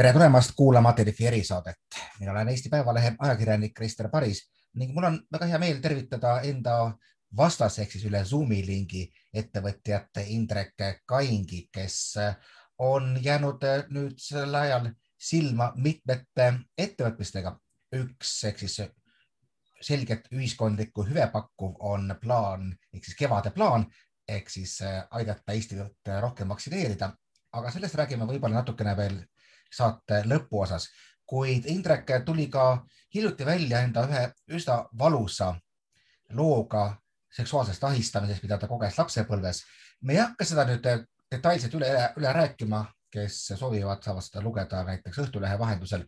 tere tulemast kuulama Delfi erisaadet. mina olen Eesti Päevalehe ajakirjanik Krister Paris ning mul on väga hea meel tervitada enda vastas ehk siis üle Zoomi lingi ettevõtjat Indrek Kaingi, kes on jäänud nüüd sel ajal silma mitmete ettevõtmistega. üks ehk siis selgelt ühiskondlikku hüve pakkuv on plaan ehk siis kevade plaan ehk siis aidata Eestit rohkem vaktsineerida, aga sellest räägime võib-olla natukene veel saate lõpuosas, kuid Indrek tuli ka hiljuti välja enda ühe üsna valusa looga seksuaalsest ahistamisest, mida ta koges lapsepõlves. me ei hakka seda nüüd detailselt üle, üle rääkima, kes soovivad, saavad seda lugeda näiteks Õhtulehe vahendusel.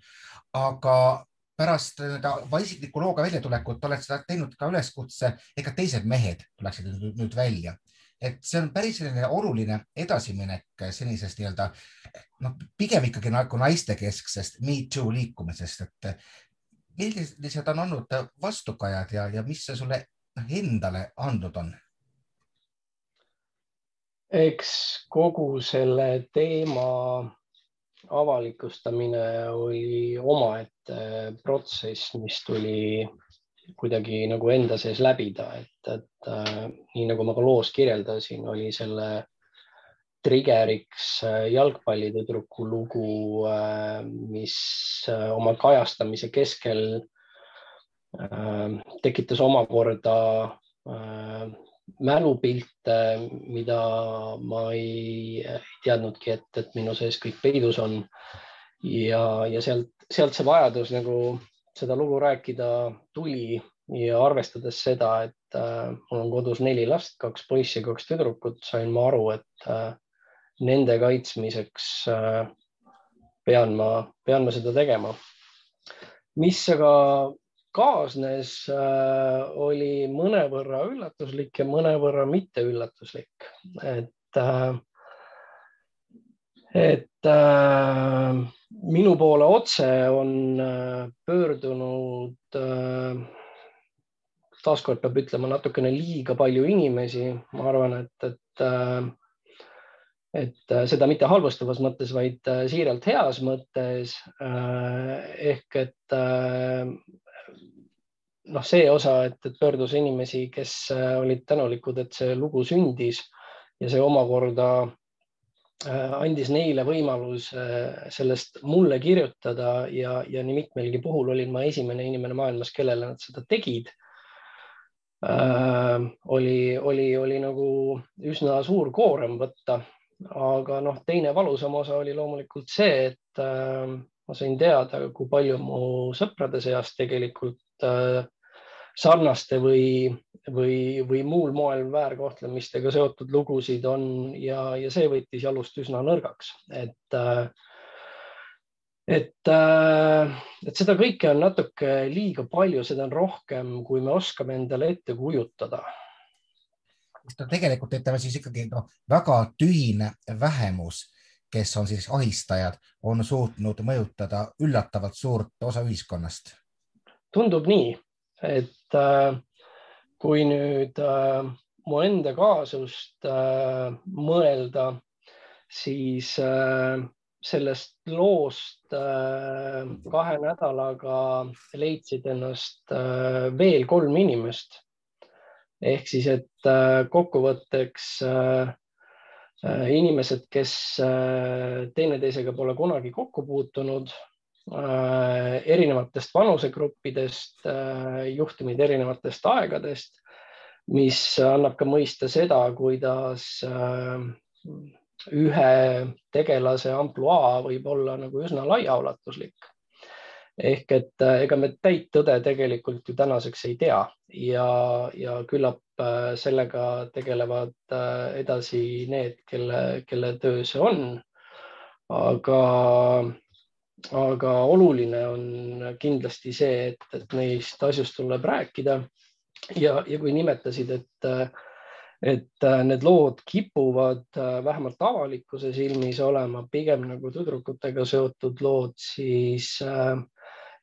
aga pärast oma isikliku looga väljatulekut oled sa teinud ka üleskutse, ega teised mehed tuleksid nüüd välja et see on päris selline oluline edasiminek senisest nii-öelda noh, pigem ikkagi nagu naistekesksest Me Too liikumisest, et millised on olnud vastukajad ja, ja mis see sulle endale andnud on? eks kogu selle teema avalikustamine oli omaette protsess, mis tuli kuidagi nagu enda sees läbida, et, et äh, nii nagu ma ka loos kirjeldasin, oli selle trigeriks äh, jalgpallitüdruku lugu äh,, mis äh, oma kajastamise keskel tekitas omakorda mälupilte, mida ma ei teadnudki, et, et minu sees kõik peidus on. ja, ja sealt, sealt see vajadus nagu seda lugu rääkida tuli ja arvestades seda, et äh, mul on kodus neli last, kaks poissi, kaks tüdrukut, sain ma aru, et äh, nende kaitsmiseks äh, pean ma, pean ma seda tegema. mis aga kaasnes oli mõnevõrra üllatuslik ja mõnevõrra mitte üllatuslik, et äh, et äh, minu poole otse on äh, pöördunud äh,, taaskord peab ütlema, natukene liiga palju inimesi, ma arvan, et, et äh, et äh, seda mitte halvustavas mõttes, vaid äh, siiralt heas mõttes. ehk et noh, see osa, et, pöördus inimesi, kes olid tänulikud, et see lugu sündis ja see omakorda Äh, andis neile võimaluse äh, sellest mulle kirjutada ja, ja nii mitmelgi puhul olin ma esimene inimene maailmas, kellele nad seda tegid äh,. oli, oli, oli nagu üsna suur koorem võtta, aga noh, teine valusam osa oli loomulikult see, et äh, ma sain teada, kui palju mu sõprade seas tegelikult äh, sarnaste või, või, või muul moel väärkohtlemistega seotud lugusid on ja, ja see võttis jalust üsna nõrgaks, et et, et seda kõike on natuke liiga palju, seda on rohkem, kui me oskame endale ette kujutada. tegelikult ütleme siis ikkagi noh, väga tühine vähemus, kes on siis ahistajad, on suutnud mõjutada üllatavalt suurt osa ühiskonnast. tundub nii, et äh, kui nüüd äh, mu enda kaasust äh, mõelda, siis sellest loost kahe nädalaga leidsid ennast veel kolm inimest. ehk siis, et kokkuvõtteks inimesed, kes teineteisega pole kunagi kokku puutunud Äh, erinevatest vanusegruppidest, äh, juhtumid erinevatest aegadest, mis annab ka mõista seda, kuidas äh, ühe tegelase ampluaa võib olla nagu üsna laiaulatuslik. ehk et ega me täit tõde tegelikult ju tänaseks ei tea ja, ja küllap sellega tegelevad edasi need, kelle, kelle töö see on. aga aga oluline on kindlasti see, et, et neist asjust tuleb rääkida. ja, ja kui nimetasid, et, et need lood kipuvad vähemalt avalikkuse silmis olema pigem nagu tüdrukutega seotud lood, siis äh,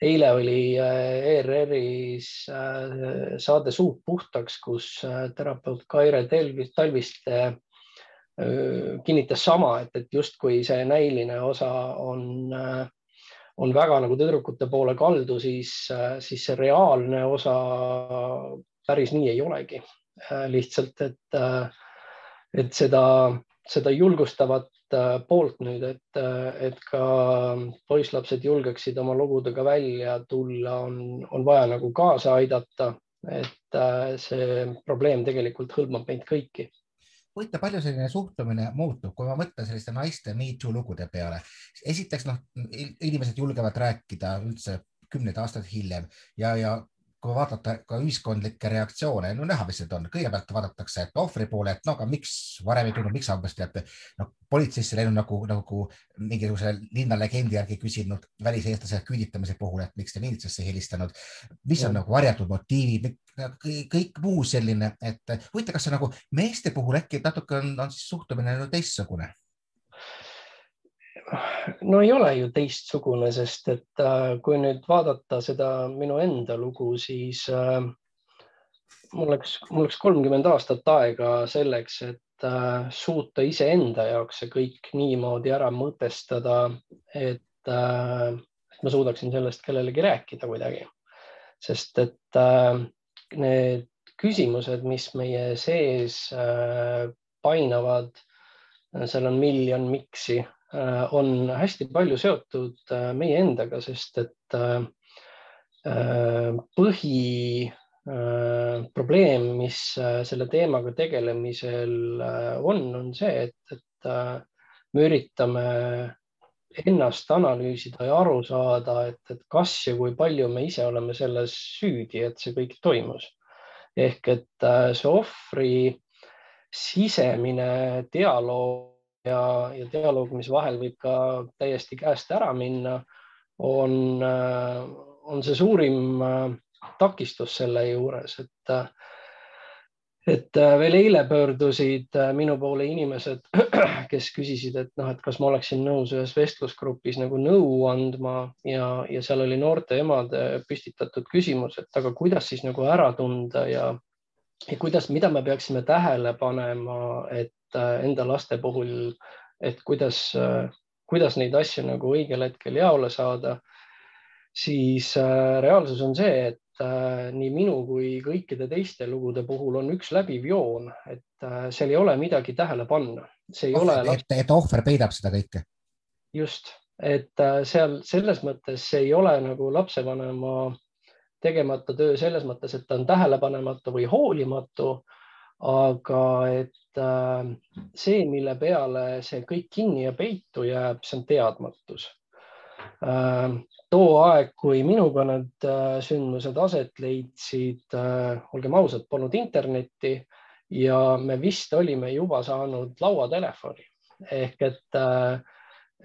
eile oli ERR-is äh, saade Suud puhtaks, kus äh, terapeut Kaire Talviste kinnitas sama, et, et justkui see näiline osa on äh, on väga nagu tüdrukute poole kaldu, siis, siis see reaalne osa päris nii ei olegi. lihtsalt, et, et seda, seda julgustavat poolt nüüd, et, et ka poisslapsed julgeksid oma lugudega välja tulla, on, on vaja nagu kaasa aidata et äh, see probleem tegelikult hõlmab meid kõiki huvitav, palju selline suhtumine muutub, kui ma mõtlen selliste naiste Me Too lugude peale. esiteks noh, inimesed julgevad rääkida üldse kümneid aastaid hiljem ja, ja kui vaadata ka ühiskondlikke reaktsioone, no näha, mis need on, kõigepealt vaadatakse ohvri poole, et no aga miks varem ei tulnud, miks umbes teate, noh, politseisse läinud nagu, nagu mingisuguse linnalegendi järgi küsinud väliseestlase küüditamise puhul, et miks te miilitsesse helistanud, mis on mm. nagu varjatud motiivid, kõik muu selline, et huvitav, kas see nagu meeste puhul äkki natuke on, on siis suhtumine teistsugune no ei ole ju teistsugune, sest et äh, kui nüüd vaadata seda minu enda lugu, siis äh, mul läks, mul läks kolmkümmend aastat aega selleks, et äh, suuta iseenda jaoks see kõik niimoodi ära mõtestada, et, ma suudaksin sellest kellelegi rääkida kuidagi. sest et need küsimused, mis meie sees painavad, seal on miljon miksi on hästi palju seotud äh, meie endaga, sest et äh, põhiprobleem, mis selle teemaga tegelemisel on, on see, et, et me üritame ennast analüüsida ja aru saada, et, et kas ja kui palju me ise oleme selles süüdi, et see kõik toimus. ehk et see ohvri sisemine dialoog ja, ja dialoog, mis vahel võib ka täiesti käest ära minna, on, äh, on see suurim äh, takistus selle juures, et äh, et veel eile pöördusid minu poole inimesed, kes küsisid, et noh, et kas ma oleksin nõus ühes vestlusgrupis nagu nõu andma ja, ja seal oli noorte emade püstitatud küsimus, et aga kuidas siis nagu ära tunda ja, ja kuidas, mida me peaksime tähele panema, et Äh, enda laste puhul, et kuidas, äh, kuidas neid asju nagu õigel hetkel jaole saada, siis äh, reaalsus on see, et nii minu kui kõikide teiste lugude puhul on üks läbiv joon, et seal ei ole midagi tähele panna. see ei oh, ole. et, et ohver peidab seda kõike. just, et seal selles mõttes see ei ole nagu lapsevanema tegemata töö selles mõttes, et ta on tähelepanematu või hoolimatu aga et äh, see, mille peale see kõik kinni ja peitu jääb, see on teadmatus. Äh, too aeg, kui minuga need äh, sündmused aset leidsid, olgem ausad, polnud internetti ja me vist olime juba saanud lauatelefoni ehk et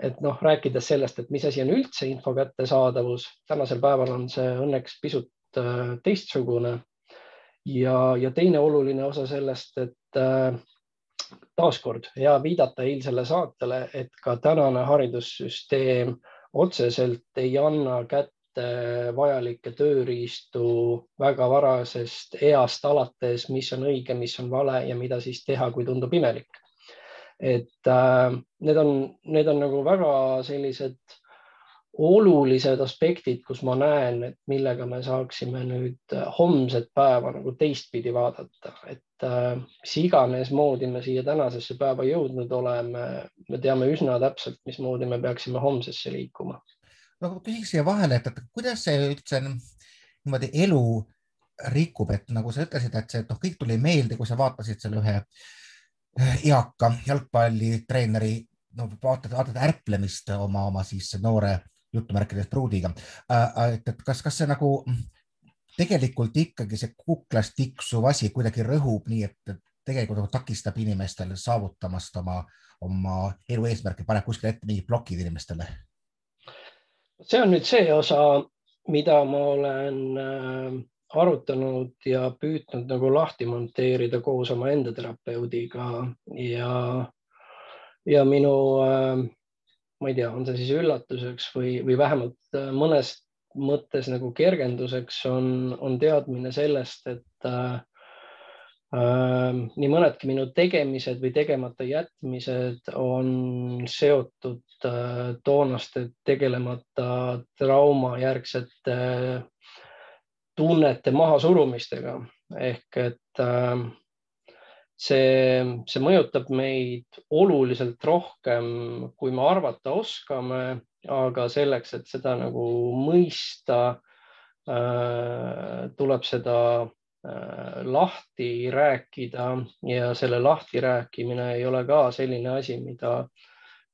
et noh, rääkides sellest, et mis asi on üldse info kättesaadavus, tänasel päeval on see õnneks pisut teistsugune ja, ja teine oluline osa sellest, et äh, taaskord hea viidata eilsele saatele, et ka tänane haridussüsteem otseselt ei anna kätte vajalikke tööriistu väga varasest east alates, mis on õige, mis on vale ja mida siis teha, kui tundub imelik. et äh, need on, need on nagu väga sellised olulised aspektid, kus ma näen, et millega me saaksime nüüd äh, homset päeva nagu teistpidi vaadata, et äh, mis iganes moodi me siia tänasesse päeva jõudnud oleme, me teame üsna täpselt, mismoodi me peaksime homsesse liikuma. no küsiks siia vahele, et, kuidas see üldse niimoodi elu rikub, et nagu sa ütlesid, et see, et noh, kõik tuli meelde, kui sa vaatasid selle ühe eaka jalgpallitreeneri no vaatad, vaatad ärplemist oma, oma siis noore jutumärkides pruudiga. Äh, äh, et, et kas, kas see nagu tegelikult ikkagi see kuklas tiksuv asi kuidagi rõhub nii, et tegelikult nagu takistab inimestel saavutamast oma, oma elu eesmärke, paneb kuskile ette mingid plokid inimestele? see on nüüd see osa, mida ma olen äh, arutanud ja püüdnud nagu lahti monteerida koos omaenda terapeudiga ja, ja minu äh, ma ei tea, on see siis üllatuseks või, või vähemalt äh, mõnes mõttes nagu kergenduseks on, on teadmine sellest, et äh, nii mõnedki minu tegemised või tegemata jätmised on seotud toonaste tegelemata traumajärgsete tunnete mahasurumistega. Ehk et äh, see, see mõjutab meid oluliselt rohkem, kui me arvata oskame, aga selleks, et seda nagu mõista, äh, tuleb seda äh, lahti rääkida ja selle lahtirääkimine ei ole ka selline asi, mida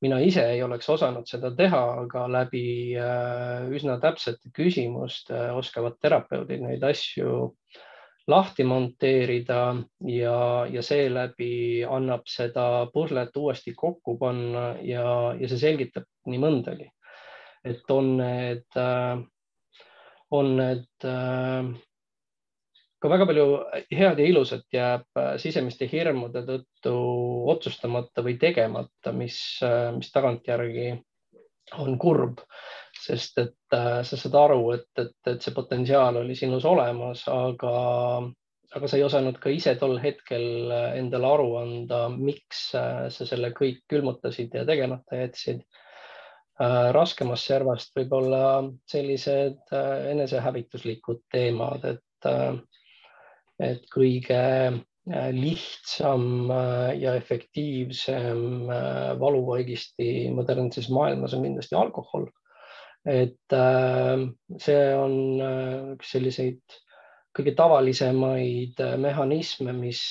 mina ise ei oleks osanud seda teha, aga läbi äh, üsna täpsete küsimuste oskavad terapeudid neid asju äh, lahti monteerida ja, ja seeläbi annab seda puslet uuesti kokku panna ja, ja see selgitab nii mõndagi. et on need, äh, on need äh, ka väga palju head ja ilusat jääb äh, sisemiste hirmude tõttu otsustamata või tegemata, mis, mis tagantjärgi on kurb sest et äh, sa saad aru, et, et, et see potentsiaal oli sinus olemas, aga, aga sa ei osanud ka ise tol hetkel äh, endale aru anda, miks äh, sa selle kõik külmutasid ja tegemata jätsid. raskemast servast võib-olla sellised enesehävituslikud teemad, et, et kõige lihtsam ja efektiivsem valuvaigisti modernses maailmas on kindlasti alkohol et äh, see on äh, üks selliseid kõige tavalisemaid äh, mehhanisme, mis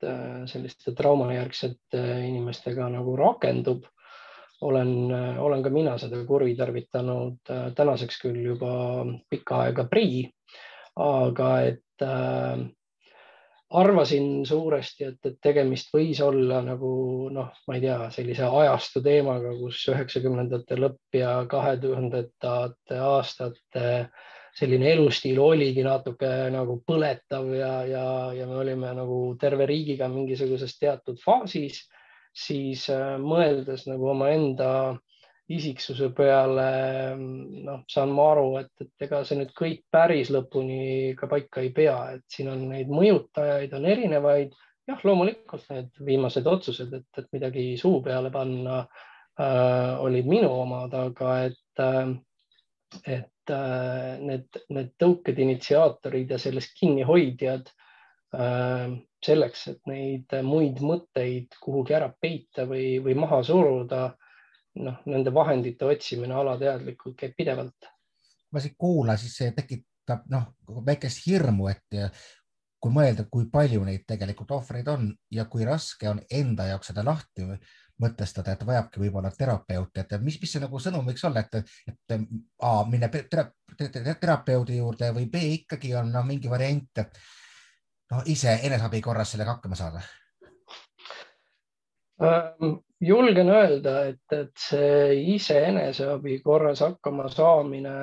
selliste traumajärgsete inimestega nagu rakendub. olen, olen ka mina seda kuritarvitanud tänaseks küll juba pikka aega prii, aga et äh, arvasin suuresti, et, et tegemist võis olla nagu noh, ma ei tea, sellise ajastu teemaga, kus üheksakümnendate lõpp ja kahe tuhandete aastate selline elustiil oligi natuke nagu põletav ja, ja, ja me olime nagu terve riigiga mingisuguses teatud faasis, siis äh, mõeldes nagu omaenda isiksuse peale noh, saan ma aru, et, et ega see nüüd kõik päris lõpuni ka paika ei pea, et siin on neid mõjutajaid on erinevaid. jah, loomulikult need viimased otsused, et, et midagi suu peale panna äh, olid minu omad, aga et äh,, et äh, need, need tõuked, initsiaatorid ja sellest kinnihoidjad äh, selleks, et neid muid mõtteid kuhugi ära peita või, või maha suruda noh, nende vahendite otsimine alateadlikult käib pidevalt. ma siit kuulan, siis see tekitab noh, väikest hirmu, et kui mõelda, kui palju neid tegelikult ohvreid on ja kui raske on enda jaoks seda lahti mõtestada, et vajabki võib-olla terapeuti, et mis, mis see nagu sõnum võiks olla, et, et A tera, terapeudi juurde või B ikkagi on no, mingi variant, noh, ise eneseabi korras sellega hakkama saada julgen öelda, et, et see iseeneseabi korras hakkama saamine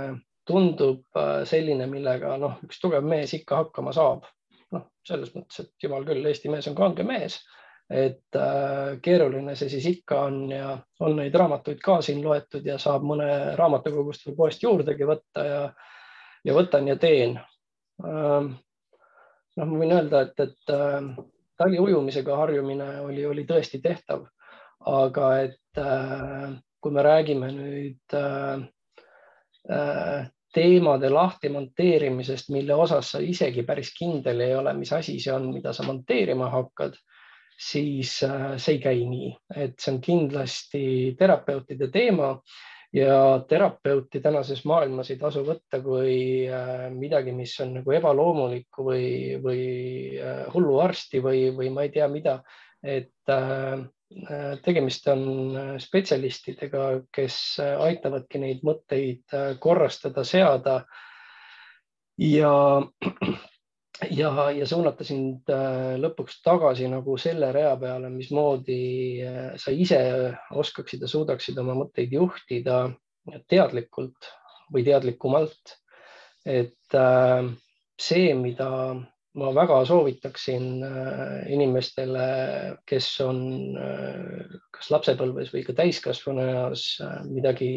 tundub äh, selline, millega noh, üks tugev mees ikka hakkama saab. noh, selles mõttes, et jumal küll, Eesti mees on kange mees, et äh, keeruline see siis ikka on ja on neid raamatuid ka siin loetud ja saab mõne raamatukogust või poest juurdegi võtta ja, ja võtan ja teen äh,. noh, ma võin öelda, et, et äh, taliujumisega harjumine oli, oli tõesti tehtav aga et äh, kui me räägime nüüd äh, äh, teemade lahti monteerimisest, mille osas sa isegi päris kindel ei ole, mis asi see on, mida sa monteerima hakkad, siis see ei käi nii, et see on kindlasti terapeutide teema ja terapeuti tänases maailmas ei tasu võtta kui midagi, mis on nagu ebaloomulikku või, või hulluarsti või, või ma ei tea mida, et Äh, tegemist on äh, spetsialistidega, kes äh, aitavadki neid mõtteid korrastada, seada ja, ja, ja suunata sind lõpuks tagasi nagu selle rea peale, mismoodi sa ise oskaksid ja suudaksid oma mõtteid juhtida teadlikult või teadlikumalt. et see, mida ma väga soovitaksin äh, inimestele, kes on äh, kas lapsepõlves või ka täiskasvanu eas äh, midagi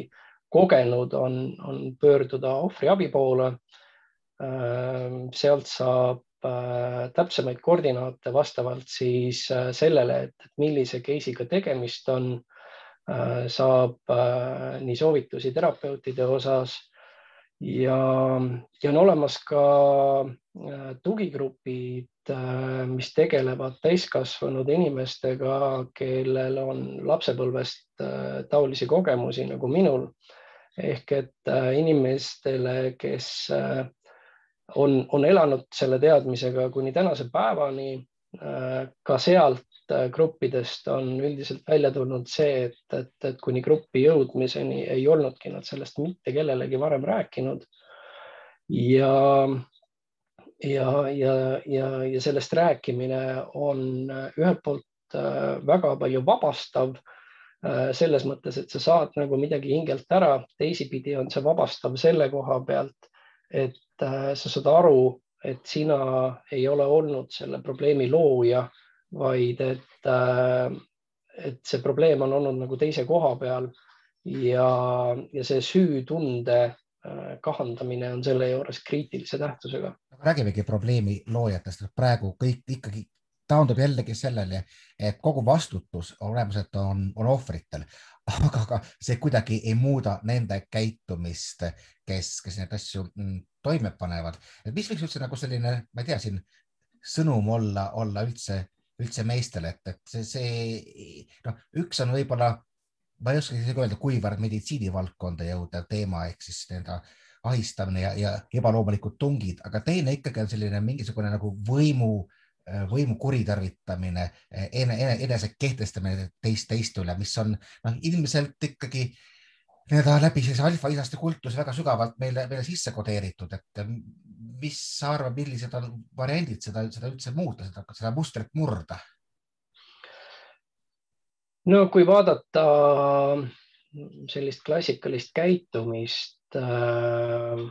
kogenud, on, on pöörduda ohvriabi poole. sealt saab täpsemaid koordinaate vastavalt siis sellele, et millise case'iga tegemist on, saab nii soovitusi terapeutide osas ja, ja on olemas ka tugigrupid, mis tegelevad täiskasvanud inimestega, kellel on lapsepõlvest taolisi kogemusi nagu minul. Ehk et äh, inimestele, kes äh, on, on elanud selle teadmisega kuni tänase päevani, äh, ka sealt gruppidest on üldiselt välja tulnud see, et, et, et kuni gruppi jõudmiseni ei olnudki nad sellest mitte kellelegi varem rääkinud. ja, ja, ja, ja, ja sellest rääkimine on ühelt poolt väga palju vabastav Äh, selles mõttes, et sa saad nagu midagi hingelt ära, teisipidi on see vabastav selle koha pealt, et äh, sa saad aru, et sina ei ole olnud selle probleemi looja, vaid et, äh, et see probleem on olnud nagu teise koha peal ja, ja see süütunde kahandamine on selle juures kriitilise tähtsusega. räägimegi probleemi loojatest, praegu kõik ikkagi taandub jällegi sellele, et kogu vastutus olemuselt on, on ohvritel, aga ka see kuidagi ei muuda nende käitumist, kes, kes neid asju mm, toime panevad. et mis võiks üldse nagu selline, ma ei tea, siin sõnum olla, olla üldse, üldse meestele, et, et see, see noh, üks on võib-olla, ma ei oska isegi öelda, kuivõrd meditsiinivaldkonda jõudev teema ehk siis nii-öelda ahistamine ja, ja ebaloomulikud tungid, aga teine ikkagi on selline mingisugune nagu võimu äh, Äh, võimu kuritarvitamine, äh, ene, enese kehtestamine teist teiste üle, mis on noh, ilmselt ikkagi nii-öelda läbi sellise alfa-isaste kultuse väga sügavalt meile, meile sisse kodeeritud, et mis sa arvad, millised on variandid seda, seda üldse muuta, seda, seda mustrit murda? no kui vaadata sellist klassikalist käitumist äh,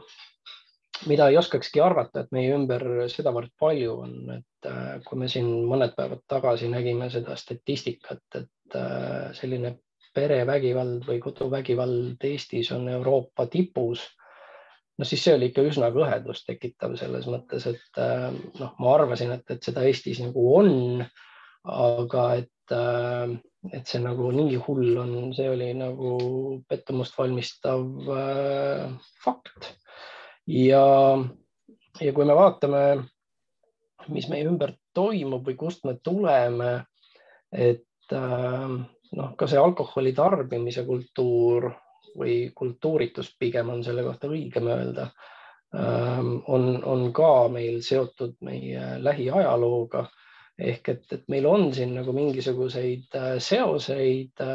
mida ei oskakski arvata, et meie ümber sedavõrd palju on, et äh, kui me siin mõned päevad tagasi nägime seda statistikat, et äh, selline perevägivald või koduvägivald Eestis on Euroopa tipus, no siis see oli ikka üsna kõhedust tekitav selles mõttes, et äh, noh, ma arvasin, et, et seda Eestis nagu on, aga et, et see nagu nii hull on, see oli nagu pettumust valmistav fakt. Ja, ja kui me vaatame, mis meie ümber toimub või kust me tuleme, et äh, noh, ka see alkoholi tarbimise kultuur või kultuuritus pigem on selle kohta õigem öelda, äh, on, on ka meil seotud meie lähiajalooga. Ehk et, et meil on siin nagu mingisuguseid äh, seoseid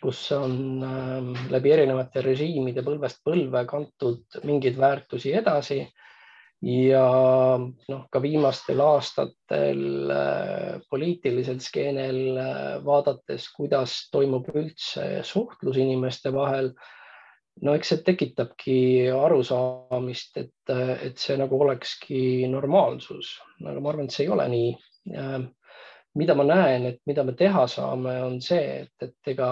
kus on ähm, läbi erinevate režiimide põlvest põlve kantud mingeid väärtusi edasi ja noh, ka viimastel aastatel äh, poliitilisel skeenel äh, vaadates, kuidas toimub üldse suhtlus inimeste vahel. no eks see tekitabki arusaamist, et, et see nagu olekski normaalsus, aga ma arvan, et see ei ole nii. mida ma näen, et mida me teha saame, on see, et, et ega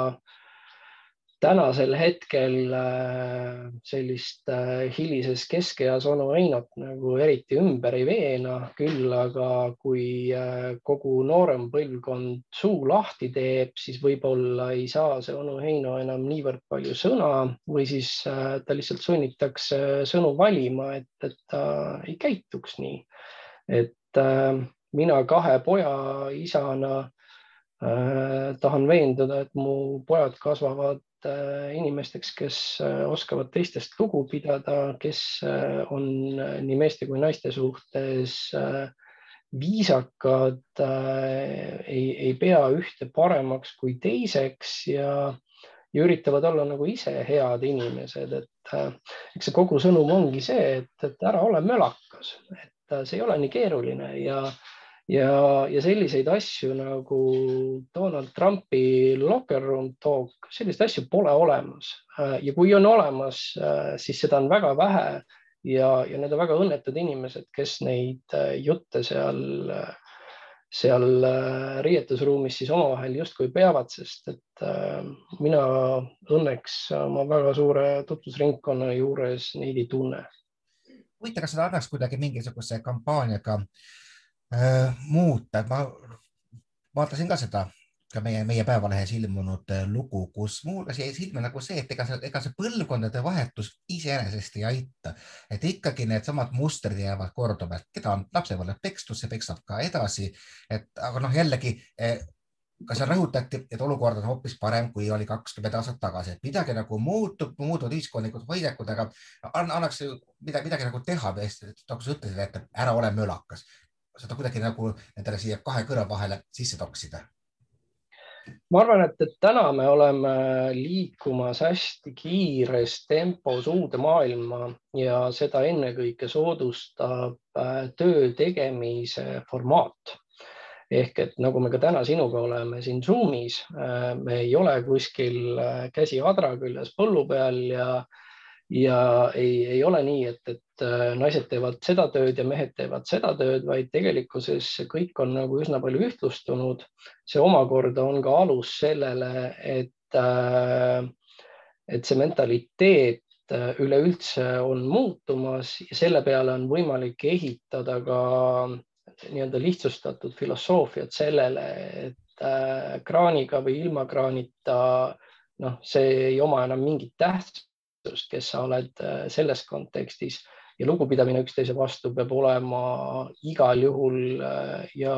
tänasel hetkel äh, sellist äh, hilises keskeas onu Einot nagu eriti ümber ei veena, küll aga kui äh, kogu noorem põlvkond suu lahti teeb, siis võib-olla ei saa see onu Heino enam niivõrd palju sõna või siis ta lihtsalt sunnitakse sõnu valima, et, et ta ei käituks nii. et mina kahe poja isana tahan veenduda, et mu pojad kasvavad inimesteks, kes äh, oskavad teistest lugu pidada, kes äh, on nii meeste kui naiste suhtes viisakad, ei, ei pea ühte paremaks kui teiseks ja, ja üritavad olla nagu ise head inimesed, et eks see kogu sõnum ongi see, et, et ära ole mölakas, et see ei ole nii keeruline ja ja, ja selliseid asju nagu Donald Trumpi locker room talk, selliseid asju pole olemas. Ja kui on olemas, siis seda on väga vähe. Ja, ja need on väga õnnetud inimesed, kes neid jutte seal, seal riietusruumis siis omavahel justkui peavad, sest et mina õnneks oma väga suure tutvusringkonna juures neid ei tunne. Huvitav, kas seda annaks kuidagi mingisuguse kampaaniaga äh, muuta, et ma vaatasin ka seda ka meie, meie Päevalehes ilmunud äh, lugu, kus muuhulgas jäi silma nagu see, et ega see, ega see põlvkondade vahetus iseenesest ei aita, et ikkagi needsamad mustrid jäävad korduma, et keda on? Lapsepõlves pekstud, see peksab ka edasi. et aga noh, jällegi äh, ka seal rõhutati, et olukord on hoopis parem, kui oli kakskümmend aastat tagasi, et midagi nagu muutub, muutuvad ühiskondlikud hoiakud, aga annaks midagi, midagi nagu teha, nagu sa ütlesid, et ära ole mölakas, seda kuidagi nagu nendele siia kahe kõrva vahele sisse toksida ma arvan, et, et täna me oleme liikumas hästi kiires tempos uude maailma ja seda ennekõike soodustab äh, töö tegemise formaat. ehk et nagu me ka täna sinuga oleme siin Zoomis, äh, me ei ole kuskil äh, käsi adra küljes põllu peal ja ja ei, ei ole nii, et, et äh, naised teevad seda tööd ja mehed teevad seda tööd, vaid tegelikkuses kõik on nagu üsna palju ühtlustunud. see omakorda on ka alus sellele, et, äh, et see mentaliteet äh, üleüldse on muutumas ja selle peale on võimalik ehitada ka nii-öelda lihtsustatud filosoofiat sellele, et kraaniga või ilma kraanita, noh, see ei oma enam mingit tähtsust tähtsust, kes sa oled äh, selles kontekstis ja lugupidamine üksteise vastu peab olema igal juhul äh, ja,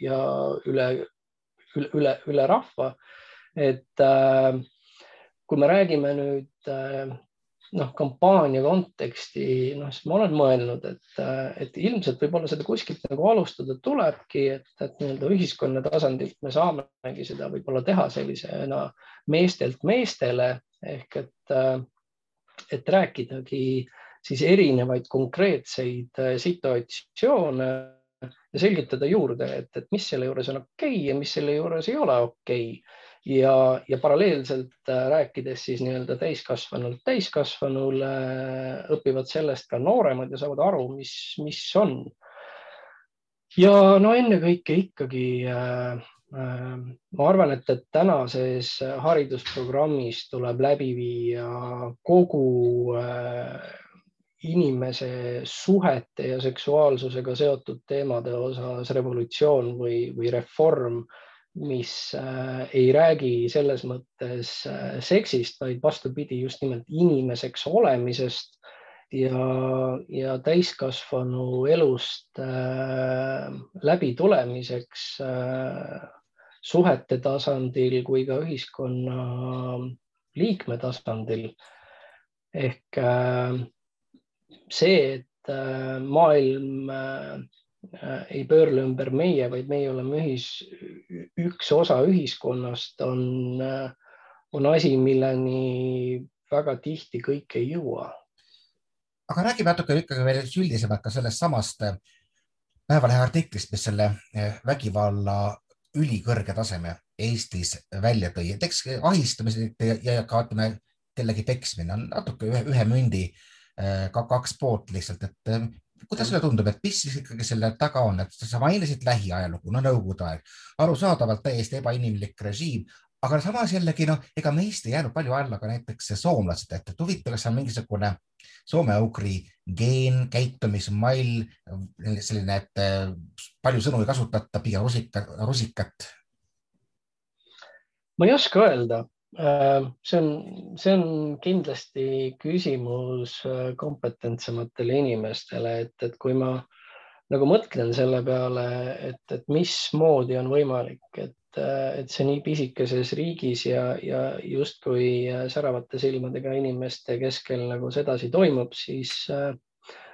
ja üle, üle, üle, üle rahva. et äh, kui me räägime nüüd noh, kampaania konteksti, noh, siis ma olen mõelnud, et, et ilmselt võib-olla seda kuskilt nagu alustada tulebki, et, et nii-öelda ühiskonna tasandilt me saamegi seda võib-olla teha sellisena meestelt meestele ehk et äh, et rääkidagi siis erinevaid konkreetseid äh, situatsioone ja selgitada juurde, et, et mis selle juures on okei okay ja mis selle juures ei ole okei okay. ja, ja paralleelselt äh, rääkides siis nii-öelda täiskasvanult täiskasvanule õpivad sellest ka nooremad ja saavad aru, mis, mis on. ja no ennekõike ikkagi äh, ma arvan, et, et tänases haridusprogrammis tuleb läbi viia kogu äh, inimese suhete ja seksuaalsusega seotud teemade osas revolutsioon või, või reform, mis äh, ei räägi selles mõttes äh, seksist, vaid vastupidi, just nimelt inimeseks olemisest ja, ja täiskasvanu elust äh, läbitulemiseks äh, suhete tasandil kui ka ühiskonna liikme tasandil. ehk äh, see, et äh, maailm äh, ei pöörle ümber meie, vaid meie oleme ühis, üks osa ühiskonnast, on, on asi, milleni väga tihti kõik ei jõua. aga räägime natuke ikkagi veel üldisemalt ka sellest samast Päevalehe artiklist, mis selle vägivalla ülikõrge taseme Eestis välja tõi, et eks ahistamised ja, ja ka ütleme kellegi peksmine on natuke ühe, ühe mündi äh, ka kaks poolt lihtsalt, et äh, kuidas sulle tundub, et mis siis ikkagi selle taga on, et sa mainisid lähiajalugu, no nõukogude aeg, arusaadavalt täiesti ebainimlik režiim, aga samas jällegi noh, ega meist ei jäänud palju alla ka näiteks soomlased, et, et huvitav, kas on mingisugune soome-ugri geen, käitumismall, selline, et äh, palju sõnu ei kasutata, pigem rusika, rusikat? ma ei oska öelda. Äh, see on, see on kindlasti küsimus äh, kompetentsematele inimestele, et, et kui ma nagu mõtlen selle peale, et, et mismoodi on võimalik, et et see nii pisikeses riigis ja, ja justkui säravate silmadega inimeste keskel nagu sedasi toimub, siis äh,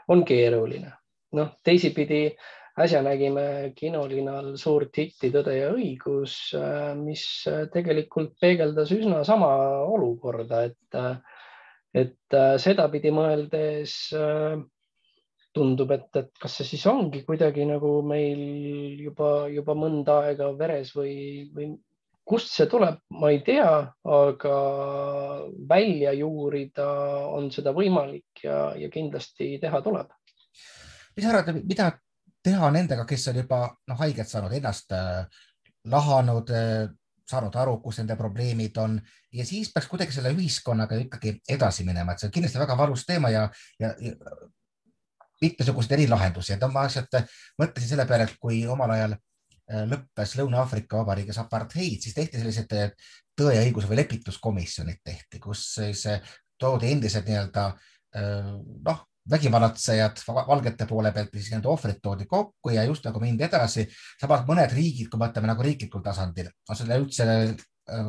on keeruline. noh, teisipidi äsja nägime kinolinal suurt hitti Tõde ja õigus, äh, mis tegelikult peegeldas üsna sama olukorda, et, äh, et sedapidi mõeldes tundub, et, et kas see siis ongi kuidagi nagu meil juba, juba mõnda aega veres või, või kust see tuleb, ma ei tea, aga välja juurida on seda võimalik ja, ja kindlasti teha tuleb. mis sa arvad, mida teha nendega, kes on juba noh, haiget saanud, ennast äh, lahanud äh,, saanud aru, kus nende probleemid on. Ja siis peaks kuidagi selle ühiskonnaga ikkagi edasi minema, et see on kindlasti väga valus teema ja, ja, ja mitmesuguseid erilahendusi, et ma lihtsalt mõtlesin selle peale, et kui omal ajal lõppes Lõuna-Aafrika Vabariigis apartheid, siis tehti sellised tõe ja õiguse või lepituskomisjonid tehti, kus siis toodi endised nii-öelda noh, vägivallatsejad valgete poole pealt või siis nii-öelda ohvrid toodi kokku ja just nagu mindi edasi. samas mõned riigid, kui mõtleme nagu riiklikul tasandil, on selle üldse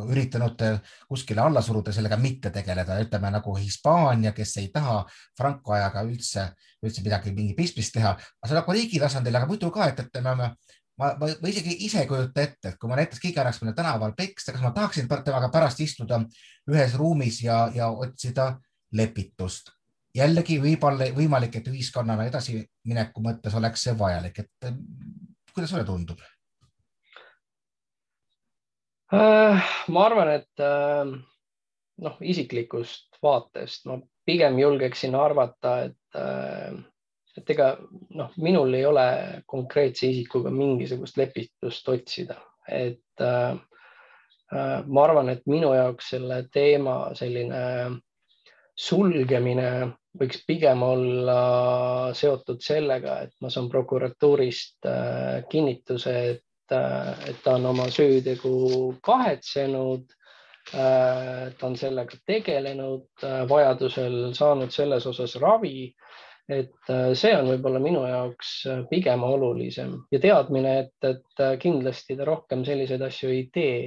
üritanud kuskile alla suruda, sellega mitte tegeleda, ütleme nagu Hispaania, kes ei taha Franco ajaga üldse, üldse midagi, mingi pistmist teha, aga see nagu riigi tasandil, aga muidu ka, et, et me oleme ma, ma, ma isegi ise ei kujuta ette, et kui ma näiteks keegi annaks mulle tänaval peksta, kas ma tahaksin temaga pärast istuda ühes ruumis ja, ja otsida lepitust. Jällegi võib-olla võimalik, et ühiskonnana edasimineku mõttes oleks see vajalik, et kuidas sulle tundub? Äh, ma arvan, et äh, noh, isiklikust vaatest ma pigem julgeksin arvata, et äh, et ega noh, minul ei ole konkreetse isikuga mingisugust lepitust otsida, et äh, ma arvan, et minu jaoks selle teema selline sulgemine võiks pigem olla seotud sellega, et ma saan prokuratuurist äh, kinnituse, et äh,, et ta on oma süütegu kahetsenud äh,. ta on sellega tegelenud, vajadusel saanud selles osas ravi et see on võib-olla minu jaoks pigem olulisem ja teadmine, et, et kindlasti ta rohkem selliseid asju ei tee.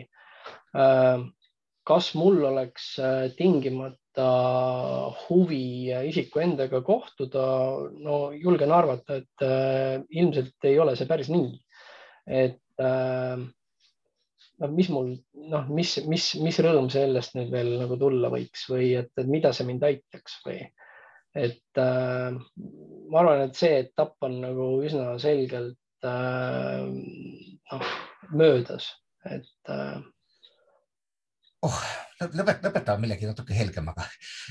kas mul oleks tingimata huvi isiku endaga kohtuda? no julgen arvata, et ilmselt ei ole see päris nii. et no mis mul, noh, mis, mis, mis rõõm sellest nüüd veel nagu tulla võiks või et, et mida see mind aitaks või et äh, ma arvan, et see etapp on nagu üsna selgelt äh, noh, möödas, et äh, oh, lõpetame millegi natuke helgemaga.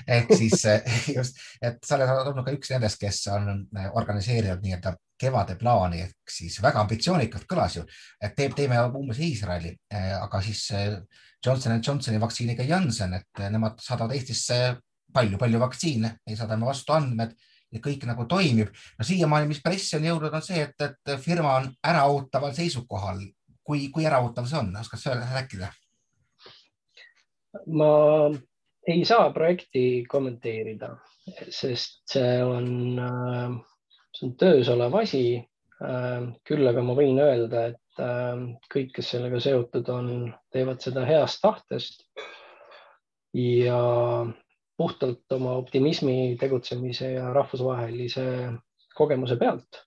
ehk siis just, et sa oled olnud ka üks nendest, kes on organiseerinud nii-öelda kevade plaani ehk siis väga ambitsioonikalt kõlas ju, et teeb, teeme umbes Iisraeli, aga siis Johnson Johnsoni vaktsiiniga Janssen, et nemad saadavad Eestisse palju-palju vaktsiine, me saadame vastu andmed ja kõik nagu toimib. no siiamaani, mis pressi on jõudnud, on see, et, et firma on äraootaval seisukohal. kui, kui äraootav see on, oskad sa rääkida? Ma ei saa projekti kommenteerida, sest see on, see on töös olev asi. küll aga ma võin öelda, et kõik, kes sellega seotud on, teevad seda heast tahtest. ja puhtalt oma optimismi, tegutsemise ja rahvusvahelise kogemuse pealt.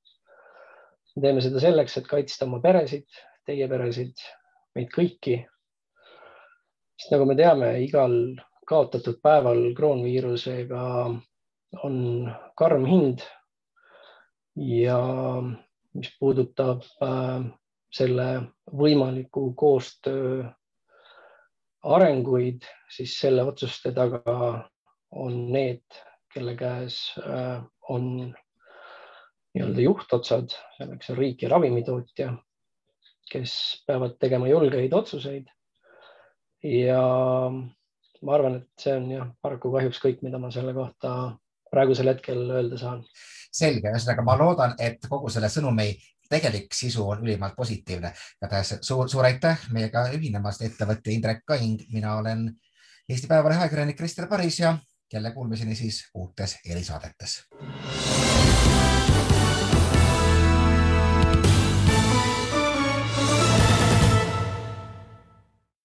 me teeme seda selleks, et kaitsta oma peresid, teie peresid, meid kõiki. Sest nagu me teame, igal kaotatud päeval kroonviirusega on karm hind. ja mis puudutab äh, selle võimaliku koostöö arenguid, siis selle otsuste taga on need, kelle käes äh, on nii-öelda juhtotsad, selleks on riik ja ravimitootja, kes peavad tegema julgeid otsuseid. Ja ma arvan, et see on jah, paraku kahjuks kõik, mida ma selle kohta praegusel hetkel öelda saan. selge, ühesõnaga ma loodan, et kogu selle sõnumi tegelik sisu on ülimalt positiivne. igatahes suur, suur aitäh meiega ühinemast, ettevõtja Indrek Kaing, mina olen Eesti Päevalehe ajakirjanik Krister Paris ja jälle kuulmiseni siis uutes erisaadetes.